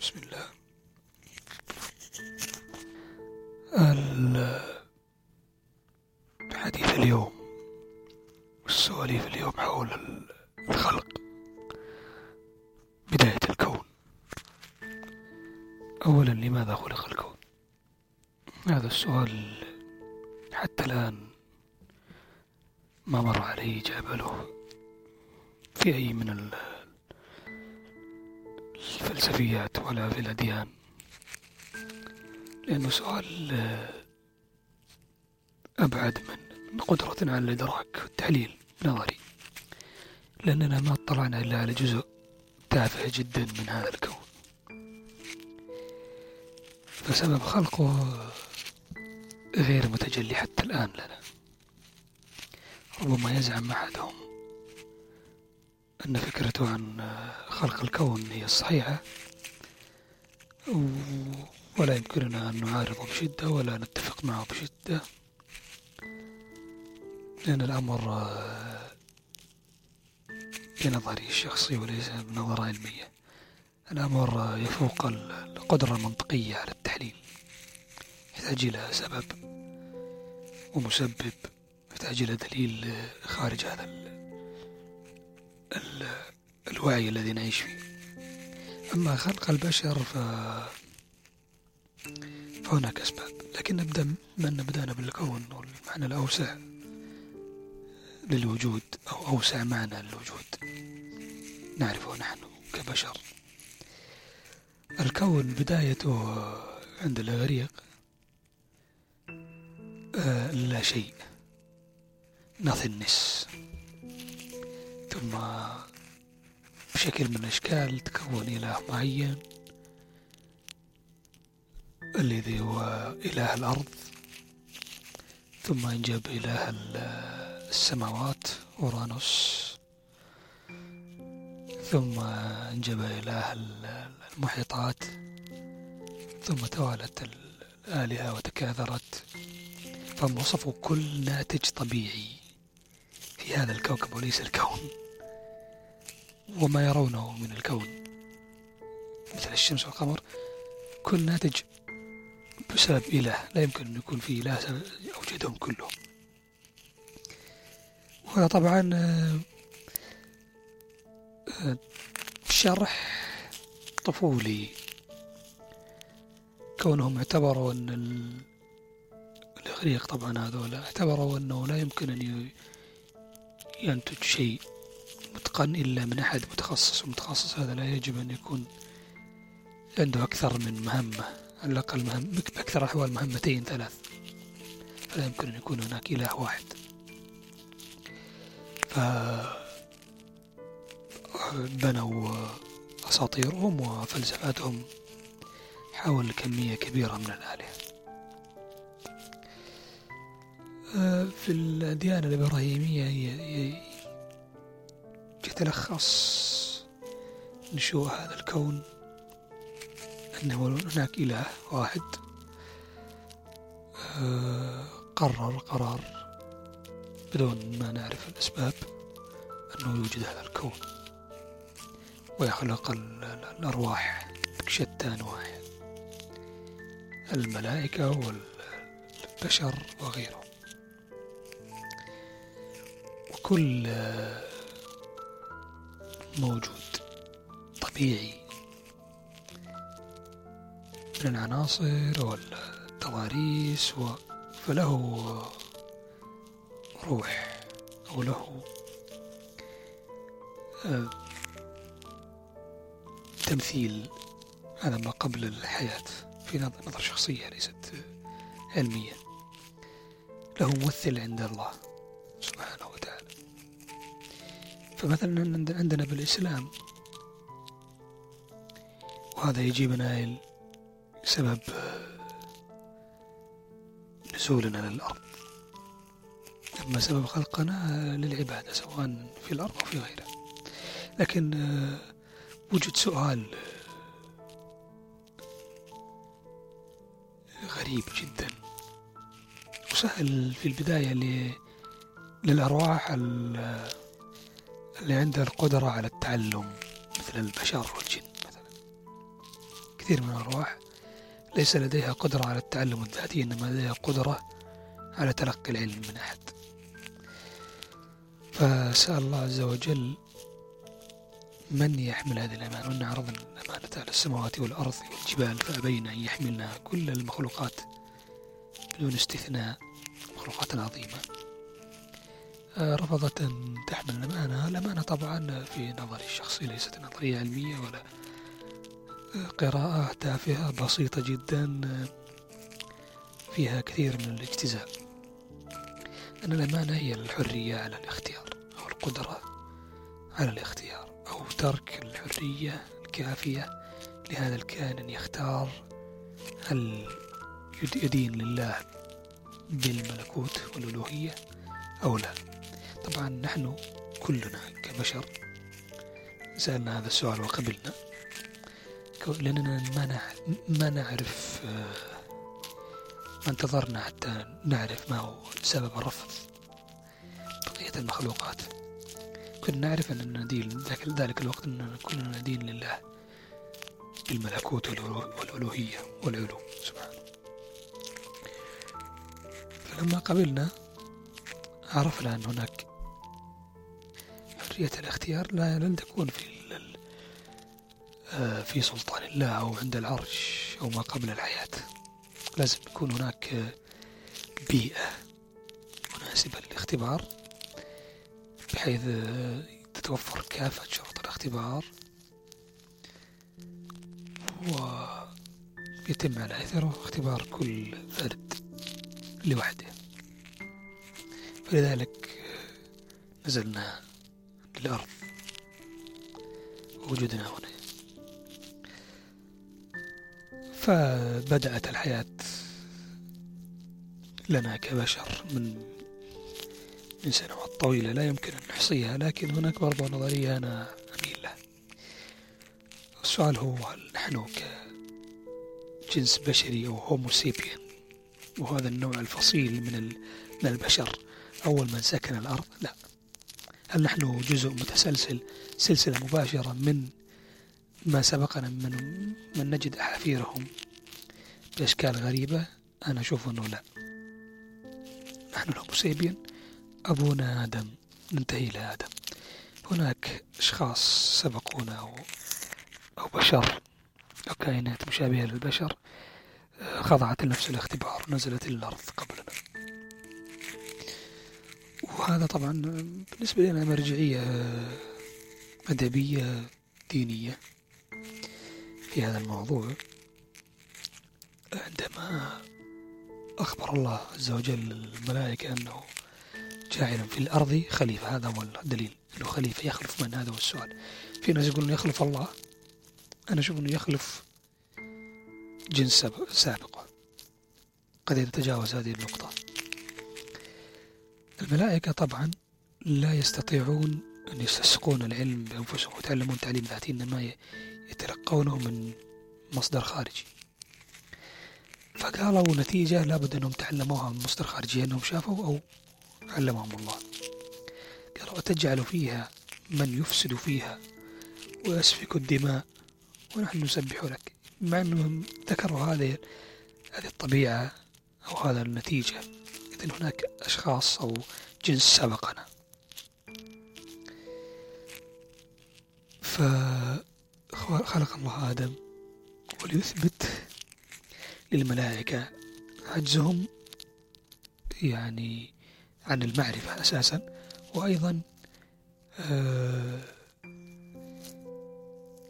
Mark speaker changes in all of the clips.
Speaker 1: بسم الله. ال- حديث اليوم والسواليف اليوم حول ال- الخلق. بداية الكون. أولا لماذا خلق الكون؟ هذا السؤال حتى الآن ما مر علي إجابة له في أي من ال- الفلسفيات ولا في الأديان. لأنه سؤال آه، أبعد من قدرتنا على الإدراك والتحليل نظري لأننا ما اطلعنا إلا على جزء تافه جدا من هذا الكون. فسبب خلقه غير متجلي حتى الآن لنا. ربما يزعم أحدهم أن فكرته عن خلق الكون هي الصحيحة ولا يمكننا أن نعارضه بشدة ولا نتفق معه بشدة لأن الأمر بنظري الشخصي وليس بنظرة علمية. الأمر يفوق ال- القدرة المنطقية على التحليل يحتاج إلى سبب ومسبب يحتاج إلى دليل خارج هذا الوعي الذي نعيش فيه. أما خلق البشر ف فهناك أسباب. لكن نبدأ من بدأنا بالكون والمعنى الأوسع للوجود أو أوسع معنى للوجود نعرفه نحن كبشر. الكون بدايته عند الإغريق آه، لا شيء. Nothingness ثم بشكل من الأشكال تكون إله معين الذي هو إله الأرض ثم انجب إله ال- السماوات أورانوس ثم انجب إله ال- المحيطات ثم توالت ال- الآلهة وتكاثرت فهم وصفوا كل ناتج طبيعي في هذا الكوكب وليس الكون. وما يرونه من الكون. مثل الشمس والقمر كل ناتج بسبب إله لا يمكن أن يكون في إله أوجدهم كلهم. وهذا طبعا شرح طفولي. كونهم اعتبروا أن ال- الإغريق طبعا هذولا اعتبروا أنه لا يمكن أن ينتج شيء. متقن إلا من أحد متخصص. والمتخصص هذا لا يجب أن يكون عنده أكثر من مهمة على الأقل مهم بأكثر الأحوال مهمتين ثلاث. فلا يمكن أن يكون هناك إله واحد. ف بنوا أساطيرهم وفلسفاتهم حول كمية كبيرة من الآلهة. آه، في الأديان الإبراهيمية يتلخص. نشوء هذا الكون أنه هناك إله واحد. آه، قرر قرار بدون ما نعرف الأسباب أنه يوجد هذا الكون. ويخلق ال- ال- الأرواح بشتى أنواعها الملائكة والبشر وغيرهم. وكل موجود طبيعي. من العناصر والتضاريس و... فله روح أو له آه، تمثيل هذا ما قبل الحياة في نظر شخصية ليست آه، علمية. له ممثل عند الله سبحانه وتعالى. فمثلا عند- عندنا بالإسلام وهذا يجيبنا سبب آه، نزولنا للأرض أما سبب خلقنا للعبادة سواء في الأرض أو في غيرها لكن آه، وجد سؤال آه، غريب جدا. وسهل في البداية للأرواح اللي عندها القدرة على التعلم مثل البشر والجن مثلا. كثير من الأرواح ليس لديها قدرة على التعلم الذاتي إنما لديها قدرة على تلقي العلم من أحد. فسأل الله عز وجل من يحمل هذه الأمانة وأن عرضنا الأمانة على السماوات والأرض والجبال فأبين أن يحملنها كل المخلوقات بدون استثناء مخلوقات عظيمة. آه، رفضت أن تحمل الأمانة. الأمانة طبعا في نظري الشخصي ليست نظرية علمية ولا قراءة تافهة بسيطة جدا فيها كثير من الاجتزاء. أن الأمانة هي الحرية على الاختيار أو القدرة على الاختيار أو ترك الحرية الكافية لهذا الكائن أن يختار هل يدين لله بالملكوت والألوهية أو لا. طبعا نحن كلنا كبشر سألنا هذا السؤال وقبلنا. لأننا ما ما نعرف آه، ما انتظرنا حتى نعرف ما هو سبب الرفض بقية المخلوقات. كنا نعرف أننا ندين ذاك ذلك الوقت أننا كنا ندين لله بالملكوت والألوهية والعلو سبحانه فلما قبلنا عرفنا أن هناك حرية الاختيار لا لن تكون في آه، في سلطان الله أو عند العرش أو ما قبل الحياة. لازم يكون هناك بيئة مناسبة للاختبار بحيث تتوفر كافة شروط الاختبار ويتم على أثره اختبار كل فرد لوحده. فلذلك نزلنا للأرض وجودنا هنا. فبدأت الحياة لنا كبشر من من سنوات طويلة لا يمكن أن نحصيها لكن هناك برضو نظرية أنا أميل لها. السؤال هو هل نحن كجنس بشري أو هومو سيبيان وهذا النوع الفصيل من من البشر أول من سكن الأرض؟ لا. هل نحن جزء متسلسل سلسلة مباشرة من ما سبقنا من من نجد أحافيرهم بأشكال غريبة؟ أنا أشوف أنه لا. نحن الهومو سيبين أبونا آدم. ننتهي إلى آدم. هناك أشخاص سبقونا أو, أو بشر أو كائنات مشابهة للبشر. آه، خضعت لنفس الاختبار نزلت الأرض قبلنا. وهذا طبعا بالنسبة لنا مرجعية أدبية دينية في هذا الموضوع. عندما أخبر الله عز وجل الملائكة أنه جاعل في الأرض خليفة هذا هو الدليل أنه خليفة يخلف من؟ هذا هو السؤال. في ناس يقولون يخلف الله. أنا أشوف أنه يخلف جنس سابق. قد يتجاوز هذه النقطة. الملائكة طبعا لا يستطيعون أن يستسقون العلم بأنفسهم ويتعلمون تعليم ذاتي إنما يتلقونه من مصدر خارجي. فقالوا نتيجة لابد أنهم تعلموها من مصدر خارجي أنهم شافوا أو علمهم الله. قالوا أتجعل فيها من يفسد فيها ويسفك الدماء ونحن نسبح لك. مع أنهم ذكروا هذه هذه الطبيعة أو هذا النتيجة. إذن هناك أشخاص أو جنس سبقنا. فخلق الله آدم وليثبت للملائكة عجزهم يعني عن المعرفة أساسا. وأيضا آه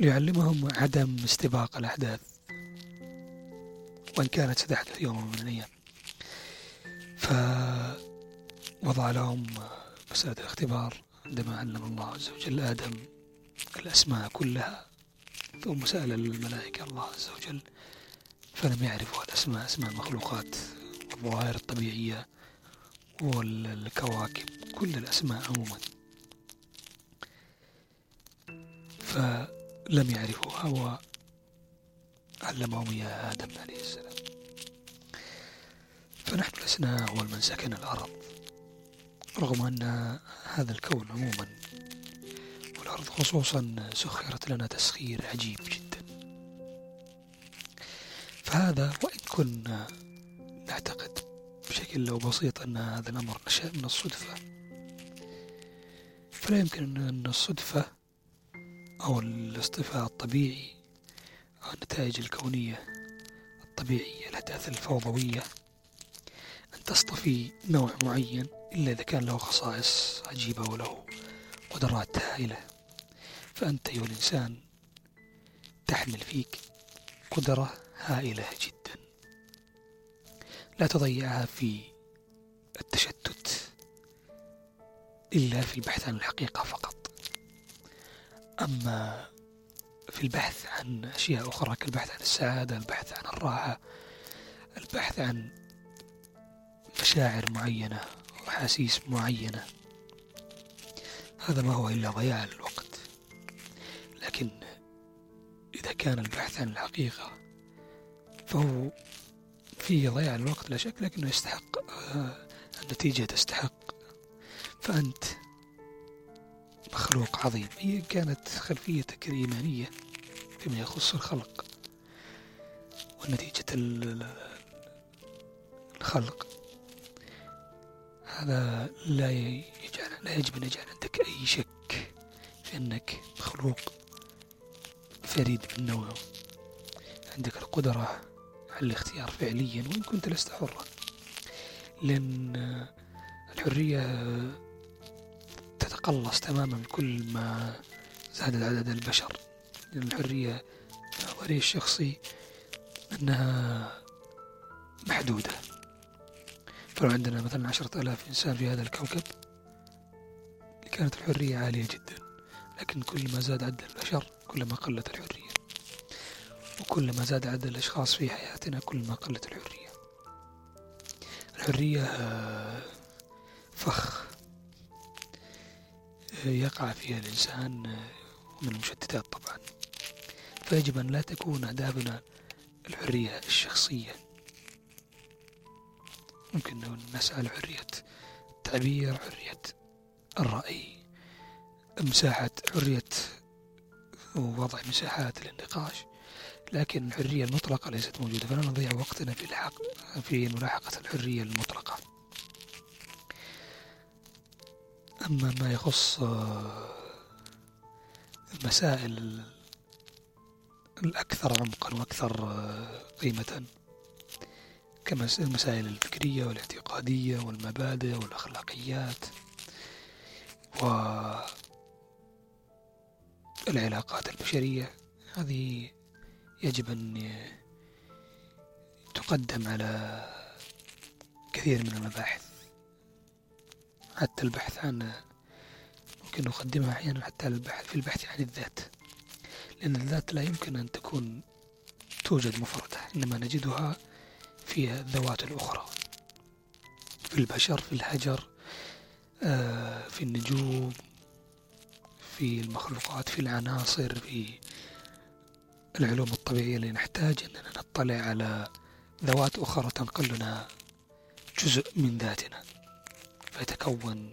Speaker 1: ليعلمهم عدم استباق الأحداث وإن كانت ستحدث يوما من الأيام فوضع لهم مسألة الاختبار عندما علم الله عز وجل آدم الأسماء كلها ثم سأل الملائكة الله عز وجل فلم يعرفوا الأسماء أسماء المخلوقات والظواهر الطبيعية والكواكب كل الأسماء عموما. فلم يعرفوها وعلمهم إياها آدم عليه السلام. فنحن لسنا أول من سكن الأرض رغم أن هذا الكون عموما والأرض خصوصا سخرت لنا تسخير عجيب جدا. فهذا وإن كنا نعتقد بشكل لو بسيط أن هذا الأمر نشأ من الصدفة فلا يمكن أن الصدفة أو الاصطفاء الطبيعي أو النتائج الكونية الطبيعية الأحداث الفوضوية تصطفي نوع معين إلا إذا كان له خصائص عجيبة وله قدرات هائلة. فأنت أيها الإنسان تحمل فيك قدرة هائلة جدا. لا تضيعها في التشتت إلا في البحث عن الحقيقة فقط. أما في البحث عن أشياء أخرى كالبحث عن السعادة البحث عن الراحة البحث عن مشاعر معينة وأحاسيس معينة. هذا ما هو إلا ضياع الوقت. لكن إذا كان البحث عن الحقيقة فهو فيه ضياع الوقت لا شك لكنه يستحق آه، النتيجة تستحق. فأنت مخلوق عظيم هي كانت خلفيتك الإيمانية فيما يخص الخلق ونتيجة الخلق هذا لا يجعل لا يجب أن يجعل عندك أي شك في أنك مخلوق فريد من نوعه عندك القدرة على الاختيار فعليا وإن كنت لست حرا. لأن الحرية تتقلص تماما كل ما زاد عدد البشر. لأن الحرية نظري الشخصي أنها محدودة. فلو عندنا مثلا عشرة آلاف إنسان في هذا الكوكب كانت الحرية عالية جدا لكن كل ما زاد عدد البشر كل ما قلت الحرية. وكل ما زاد عدد الأشخاص في حياتنا كل ما قلت الحرية. الحرية فخ يقع فيها الإنسان من المشتتات طبعا. فيجب أن لا تكون أهدافنا الحرية الشخصية. ممكن نسعى لحرية التعبير حرية الرأي مساحة حرية ووضع مساحات للنقاش لكن الحرية المطلقة ليست موجودة فلا نضيع وقتنا في الحق في ملاحقة الحرية المطلقة. أما ما يخص المسائل الأكثر عمقا وأكثر قيمة كما المسائل الفكرية والاعتقادية والمبادئ والأخلاقيات والعلاقات البشرية. هذه يجب أن تقدم على كثير من المباحث. حتى البحث عن ممكن نقدمها أحيانا حتى البحث في البحث عن الذات. لأن الذات لا يمكن أن تكون توجد مفردة إنما نجدها في الذوات الأخرى. في البشر في الحجر آه، في النجوم في المخلوقات في العناصر في العلوم الطبيعية. اللي نحتاج أننا نطلع على ذوات أخرى تنقل لنا جزء من ذاتنا. فيتكون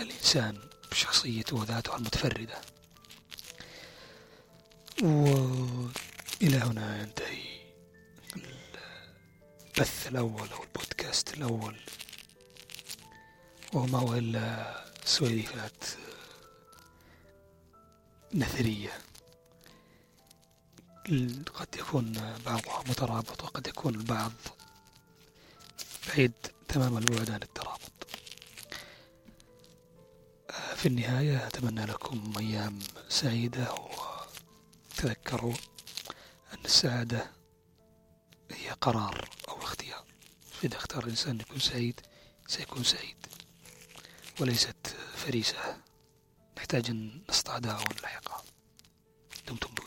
Speaker 1: الإنسان بشخصيته وذاته المتفردة. وإلى هنا ينتهي البث الأول أو البودكاست الأول. وما هو إلا سويفات نثرية. قد يكون بعضها مترابط وقد يكون البعض بعيد تمام البعد عن الترابط. في النهاية أتمنى لكم أيام سعيدة وتذكروا أن السعادة هي قرار. فإذا اختار الإنسان يكون سعيد سيكون سعيد. وليست فريسة. نحتاج أن نصطادها ونلحقها دمتم بخير.